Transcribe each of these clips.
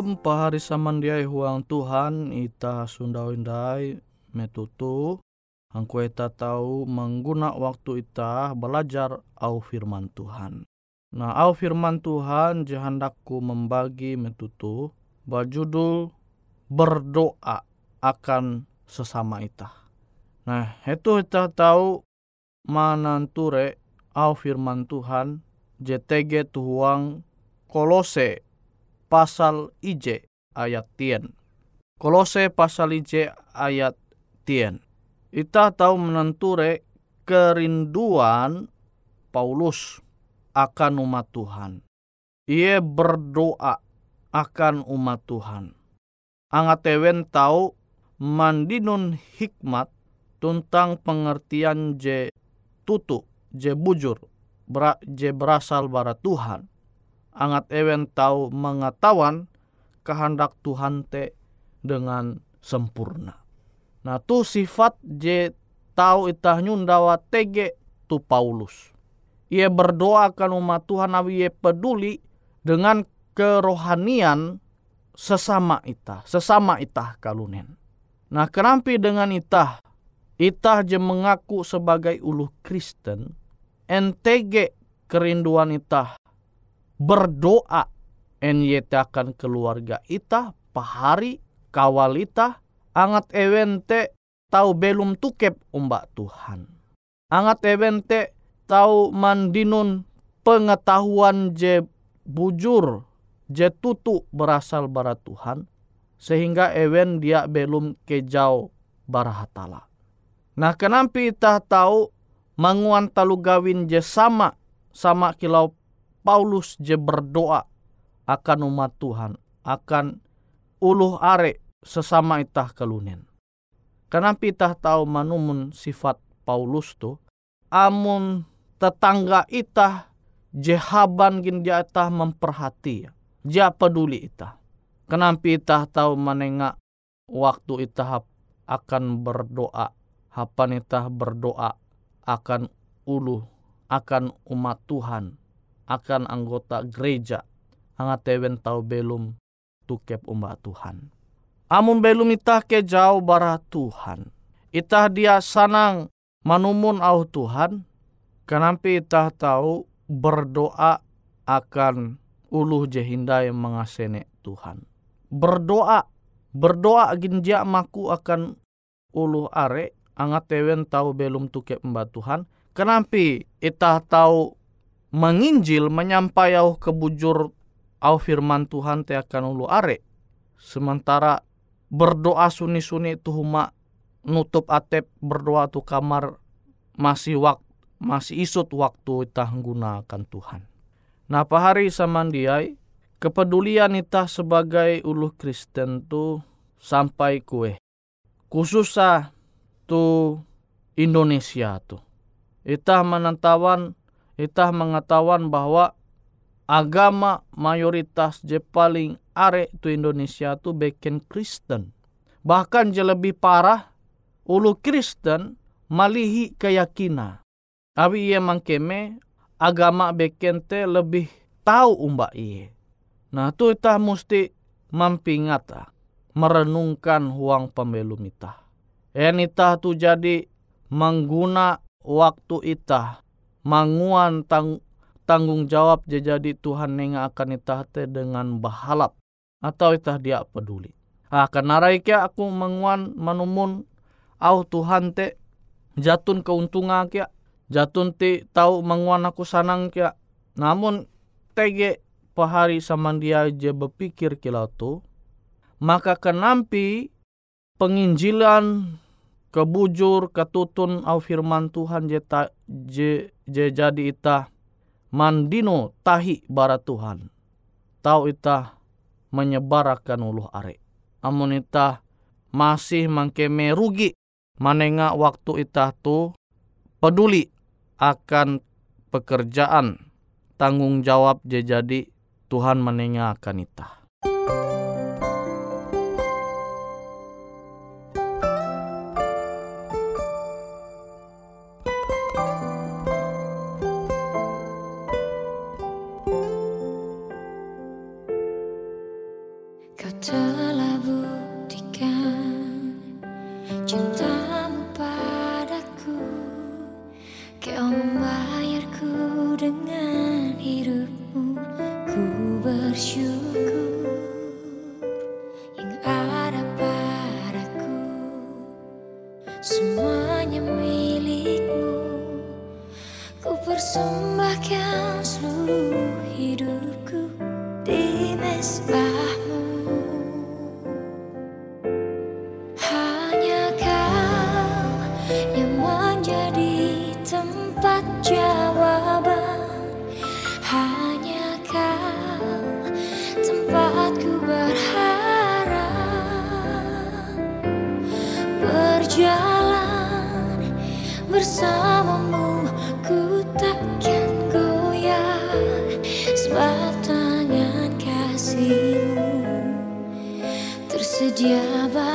Shalom pahari samandiai huang Tuhan ita sundau indai metutu Angku eta tahu mengguna waktu ita belajar au firman Tuhan. Nah, au firman Tuhan jahandakku membagi metutu bajudul berdoa akan sesama ita. Nah, itu kita tahu mananture au firman Tuhan JTG tuhuang kolose pasal IJ ayat tien. Kolose pasal IJ ayat tien. Ita tahu menenture kerinduan Paulus akan umat Tuhan. Ia berdoa akan umat Tuhan. Angat ewen tahu mandinun hikmat tentang pengertian je tutu, je bujur, bera, je berasal bara Tuhan. Angat ewen tahu mengetahuan kehendak Tuhan te dengan sempurna. Nah tu sifat je tahu itah nyundawa tege tu Paulus. Ia berdoa akan umat Tuhan awi ia peduli dengan kerohanian sesama itah, sesama itah kalunen. Nah, kenampi dengan itah, itah je mengaku sebagai ulu Kristen, NTG kerinduan itah berdoa NYT akan keluarga itah, pahari, kawal itah, angat ewente tahu belum tukep umbak Tuhan. Angat ewente tahu mandinun pengetahuan je bujur, je tutu berasal bara Tuhan, sehingga ewen dia belum kejau barahatala. Nah kenampi itah tahu manguan talu gawin je sama sama kilau Paulus je berdoa akan umat Tuhan, akan uluh are sesama itah kelunen. Kenampi itah tahu manumun sifat Paulus tu, amun tetangga itah jehaban gin dia itah memperhati. Dia peduli itah. Kenapa itah tahu menengak waktu itah akan berdoa. Hapan itah berdoa akan ulu, akan umat Tuhan, akan anggota gereja. Angat tewen tahu belum tukep umat Tuhan. Amun belum itah ke jauh bara Tuhan. Itah dia sanang manumun au Tuhan, Kenapa kita tahu berdoa akan uluh jehinda yang mengasene Tuhan. Berdoa, berdoa ginja maku akan uluh are, angat tewen tahu belum tuke mbak Tuhan. Kenapa kita tahu menginjil menyampaikan kebujur au firman Tuhan te akan ulu are. Sementara berdoa suni-suni tu huma nutup atep berdoa tu kamar masih waktu masih isut waktu itah gunakan Tuhan. Nah, hari samandiai, kepedulian itah sebagai ulu Kristen tu sampai kue. Khususnya tu Indonesia tu. Itah menentawan, itah mengetahuan bahwa agama mayoritas je paling are tu Indonesia tu beken Kristen. Bahkan je lebih parah, ulu Kristen malihi keyakinan. Awi ia mangkeme agama bekente lebih tahu umba iye. Nah tu kita mesti mampingata merenungkan huang pembelum ita. En ita tu jadi mengguna waktu ita manguan tang, tanggung jawab jadi Tuhan nenga akan ita te dengan bahalap atau ita dia peduli. Akan narai aku menguan manumun au Tuhan te jatun keuntungan kia Jatun ti tahu menguan aku sanang kia. Namun tege pahari saman dia je berpikir kilau tu. Maka kenampi penginjilan kebujur ketutun au firman Tuhan je, ta, je, je jadi ita mandino tahi bara Tuhan. Tahu ita menyebarkan uluh are. Amun ita masih mangkeme rugi manenga waktu ita tu peduli akan pekerjaan tanggung jawab jadi Tuhan menengahkan kita. Kau odiaba.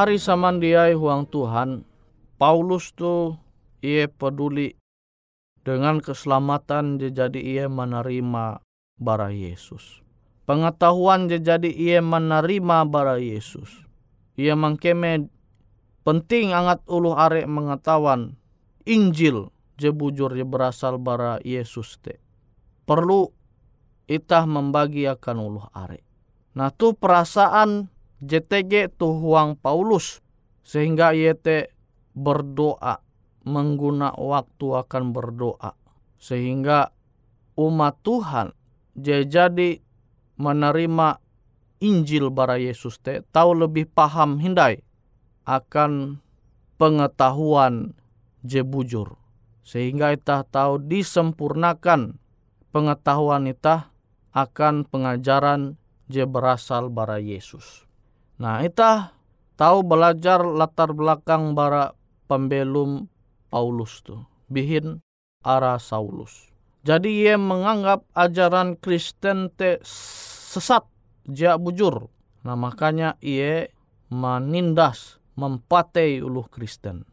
Pahari samandiai huang Tuhan, Paulus tu ia peduli dengan keselamatan jadi ia menerima bara Yesus. Pengetahuan jadi ia menerima bara Yesus. Ia mengkeme penting angat ulu arek mengetahuan Injil je bujur je berasal bara Yesus te. Perlu itah membagi akan ulu arek. Nah tu perasaan JTG tu huang Paulus sehingga te berdoa mengguna waktu akan berdoa sehingga umat Tuhan jadi menerima Injil bara Yesus te tahu lebih paham hindai akan pengetahuan je bujur sehingga itah tahu disempurnakan pengetahuan itah akan pengajaran je berasal bara Yesus. Nah, itah tahu belajar latar belakang bara pembelum Paulus tu, bihin arah Saulus. Jadi ia menganggap ajaran Kristen te sesat, jia bujur. Nah makanya ia menindas, mempatei uluh Kristen.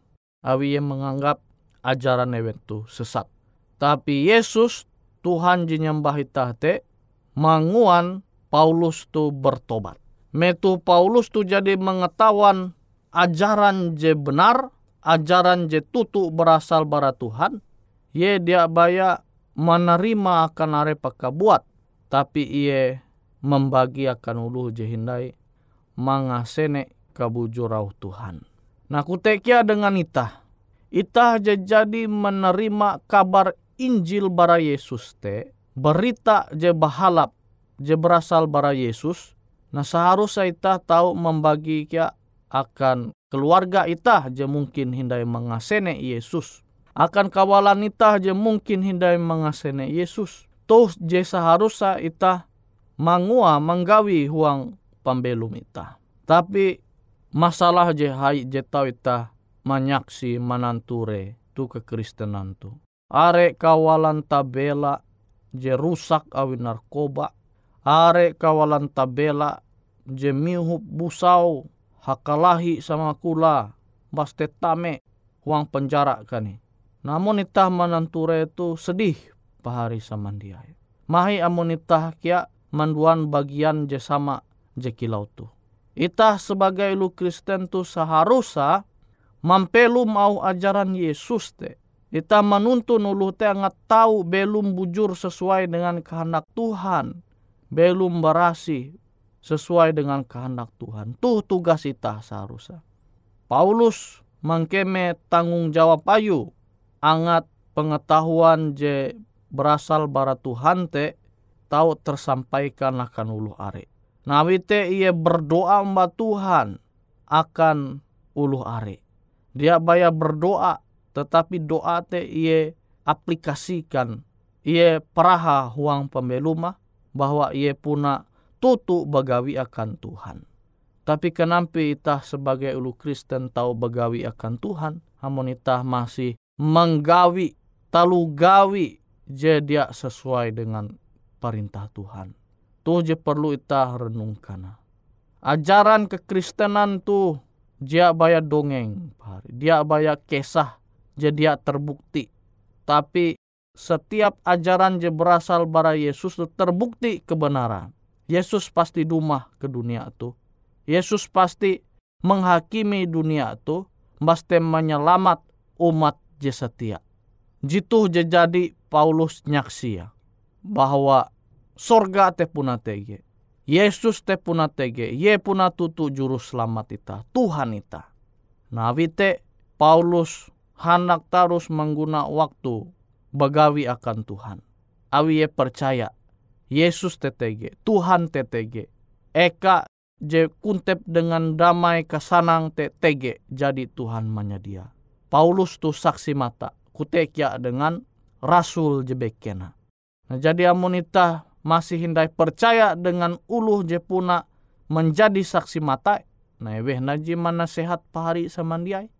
Awi ia menganggap ajaran ewet tu sesat. Tapi Yesus Tuhan jinyambah itah te manguan Paulus tu bertobat. Metu Paulus tu jadi mengetahuan ajaran je benar, ajaran je tutu berasal bara Tuhan. Ye dia baya menerima akan are buat, tapi ia membagi akan ulu je hindai mangasene kabujurau Tuhan. Nah kutekia dengan itah, Ita je jadi menerima kabar Injil bara Yesus te, berita je bahalap je berasal bara Yesus, nah seharusnya ita tahu membagi kia akan keluarga ita je mungkin hindai mengasene Yesus. Akan kawalan ita je mungkin hindai mengasene Yesus. Tuh je seharusnya ita mangua menggawi huang pembelum ita. Tapi masalah je hai je tau ita manyaksi mananture tu kekristenan tu. Are kawalan tabela je rusak awi narkoba. Are kawalan tabela je mihup busau hakalahi sama kula baste tame uang penjara kani. Namun itah mananture itu sedih pahari dia. Mahi amun itah kia manduan bagian je sama je kilau tu. Itah sebagai lu Kristen tu seharusnya mampelu mau ajaran Yesus te. Ita menuntun ulu te angat tahu belum bujur sesuai dengan kehendak Tuhan. Belum berasi sesuai dengan kehendak Tuhan. Tuh tugas ita seharusnya. Paulus mengkeme tanggung jawab ayu. Angat pengetahuan je berasal bara Tuhan te tahu tersampaikan akan ulu are. Nawite ia berdoa mbak Tuhan akan ulu are. Dia bayar berdoa tetapi doa te ia aplikasikan ia peraha huang pembeluma bahwa ia puna tutu bagawi akan Tuhan. Tapi kenapa itah sebagai ulu Kristen tahu bagawi akan Tuhan, namun itah masih menggawi, talu gawi je dia sesuai dengan perintah Tuhan. Tuh je perlu itah renungkan. Ajaran kekristenan tuh dia bayar dongeng, dia bayar kisah jadi terbukti. Tapi setiap ajaran je berasal bara Yesus terbukti kebenaran. Yesus pasti dumah ke dunia itu. Yesus pasti menghakimi dunia itu. Pasti menyelamat umat je setia. Jitu je jadi Paulus nyaksi ya. Bahwa sorga te puna tege. Yesus te puna tege. Ye puna tutu juru selamat ita. Tuhan ita. Nah Paulus hendak terus mengguna waktu bagawi akan Tuhan. Awi ye percaya Yesus TTG, Tuhan TTG. Eka je kuntep dengan damai kesanang TTG jadi Tuhan menyedia. Paulus tu saksi mata kutekia dengan rasul jebekena. Nah, jadi amunita masih hindai percaya dengan uluh je puna menjadi saksi mata. Nah, eweh naji mana sehat pahari samandiai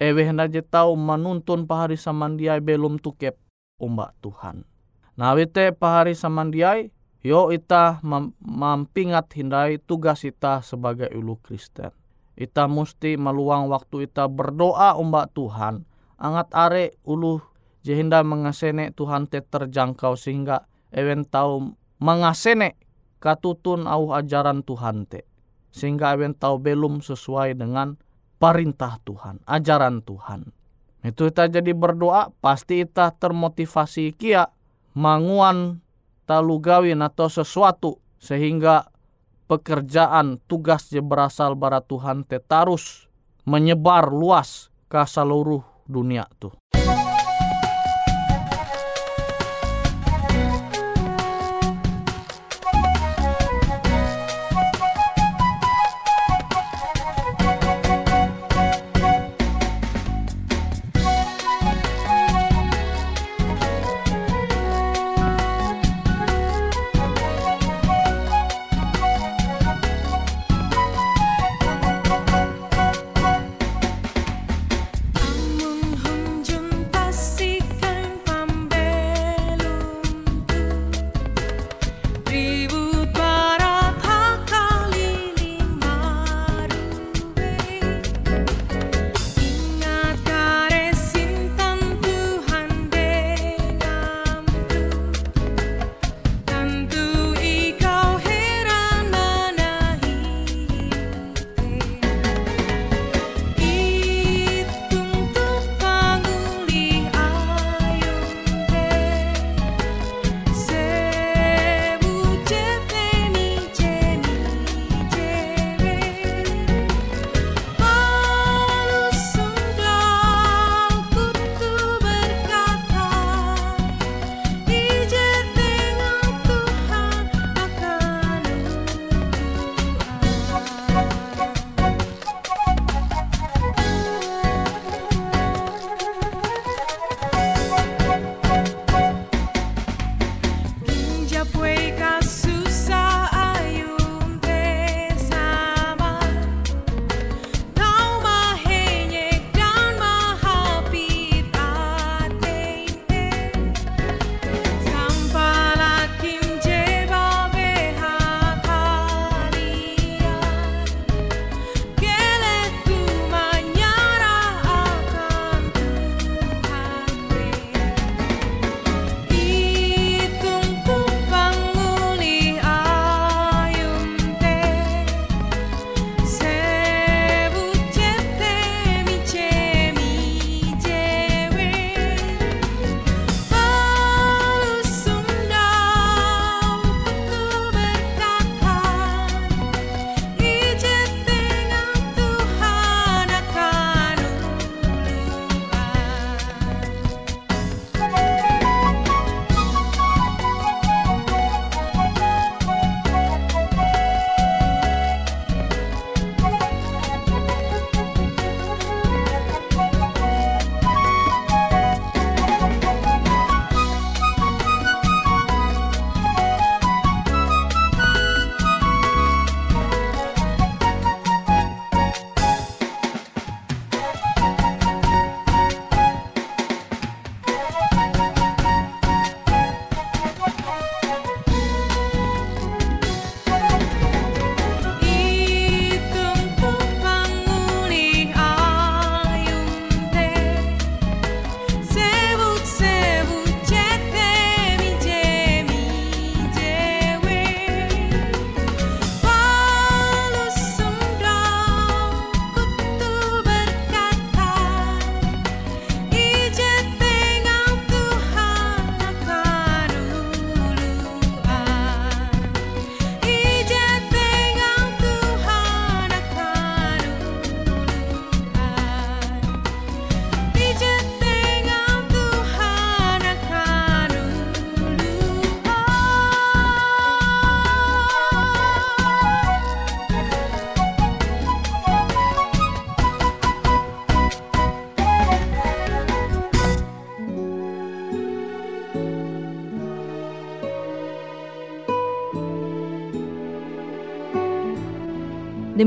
ewe je tau menuntun pahari samandiai belum tukep umbak Tuhan. Nah wite pahari samandiai yo ita mampingat hindai tugas ita sebagai ulu Kristen. Ita mesti meluang waktu ita berdoa umbak Tuhan. Angat are ulu jehinda mengasene Tuhan te terjangkau sehingga ewen tau mengasene katutun au ajaran Tuhan te. Sehingga ewen tau belum sesuai dengan perintah Tuhan, ajaran Tuhan. Itu kita jadi berdoa, pasti kita termotivasi kia manguan talu gawin atau sesuatu sehingga pekerjaan tugas yang berasal bara Tuhan tetarus menyebar luas ke seluruh dunia tuh.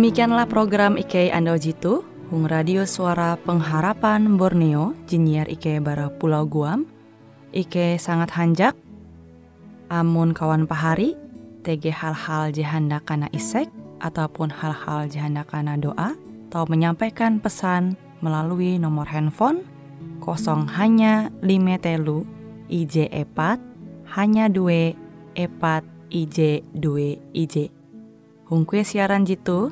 Demikianlah program IK Ando Jitu, Hung Radio Suara Pengharapan Borneo, Jinnyar IK Bara Pulau Guam, IK sangat hanjak, amun kawan pahari, TG hal-hal jihanda kana isek, ataupun hal-hal jihanda kana doa, atau menyampaikan pesan melalui nomor handphone kosong hanya lima telu IJ epat hanya dua epat IJ dua IJ. Hung kue siaran jitu,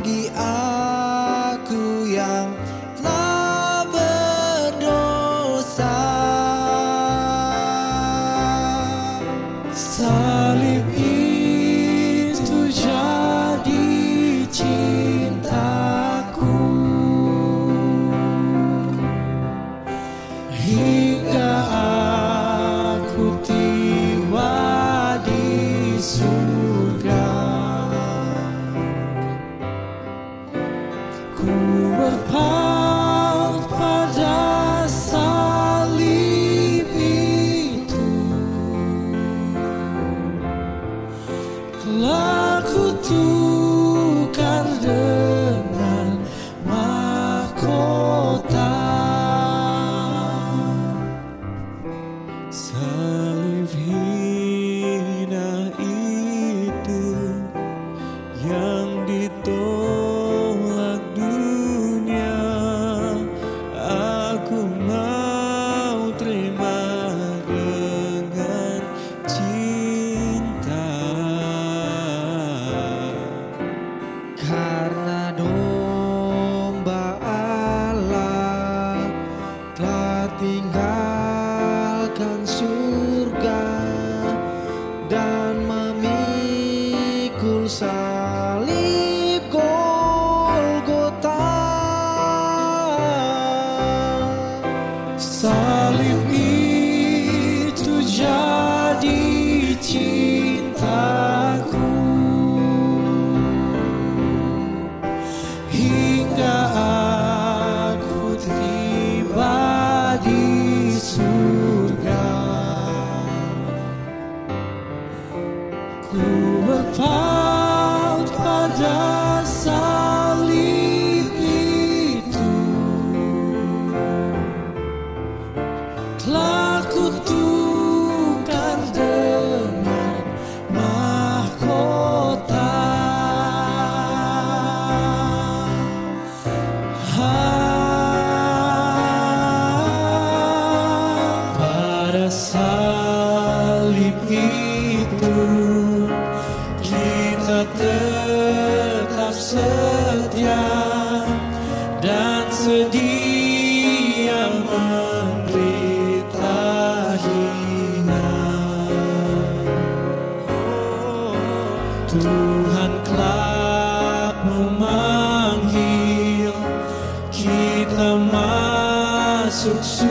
bagi aku Tuhan kelak memanggil kita masuk.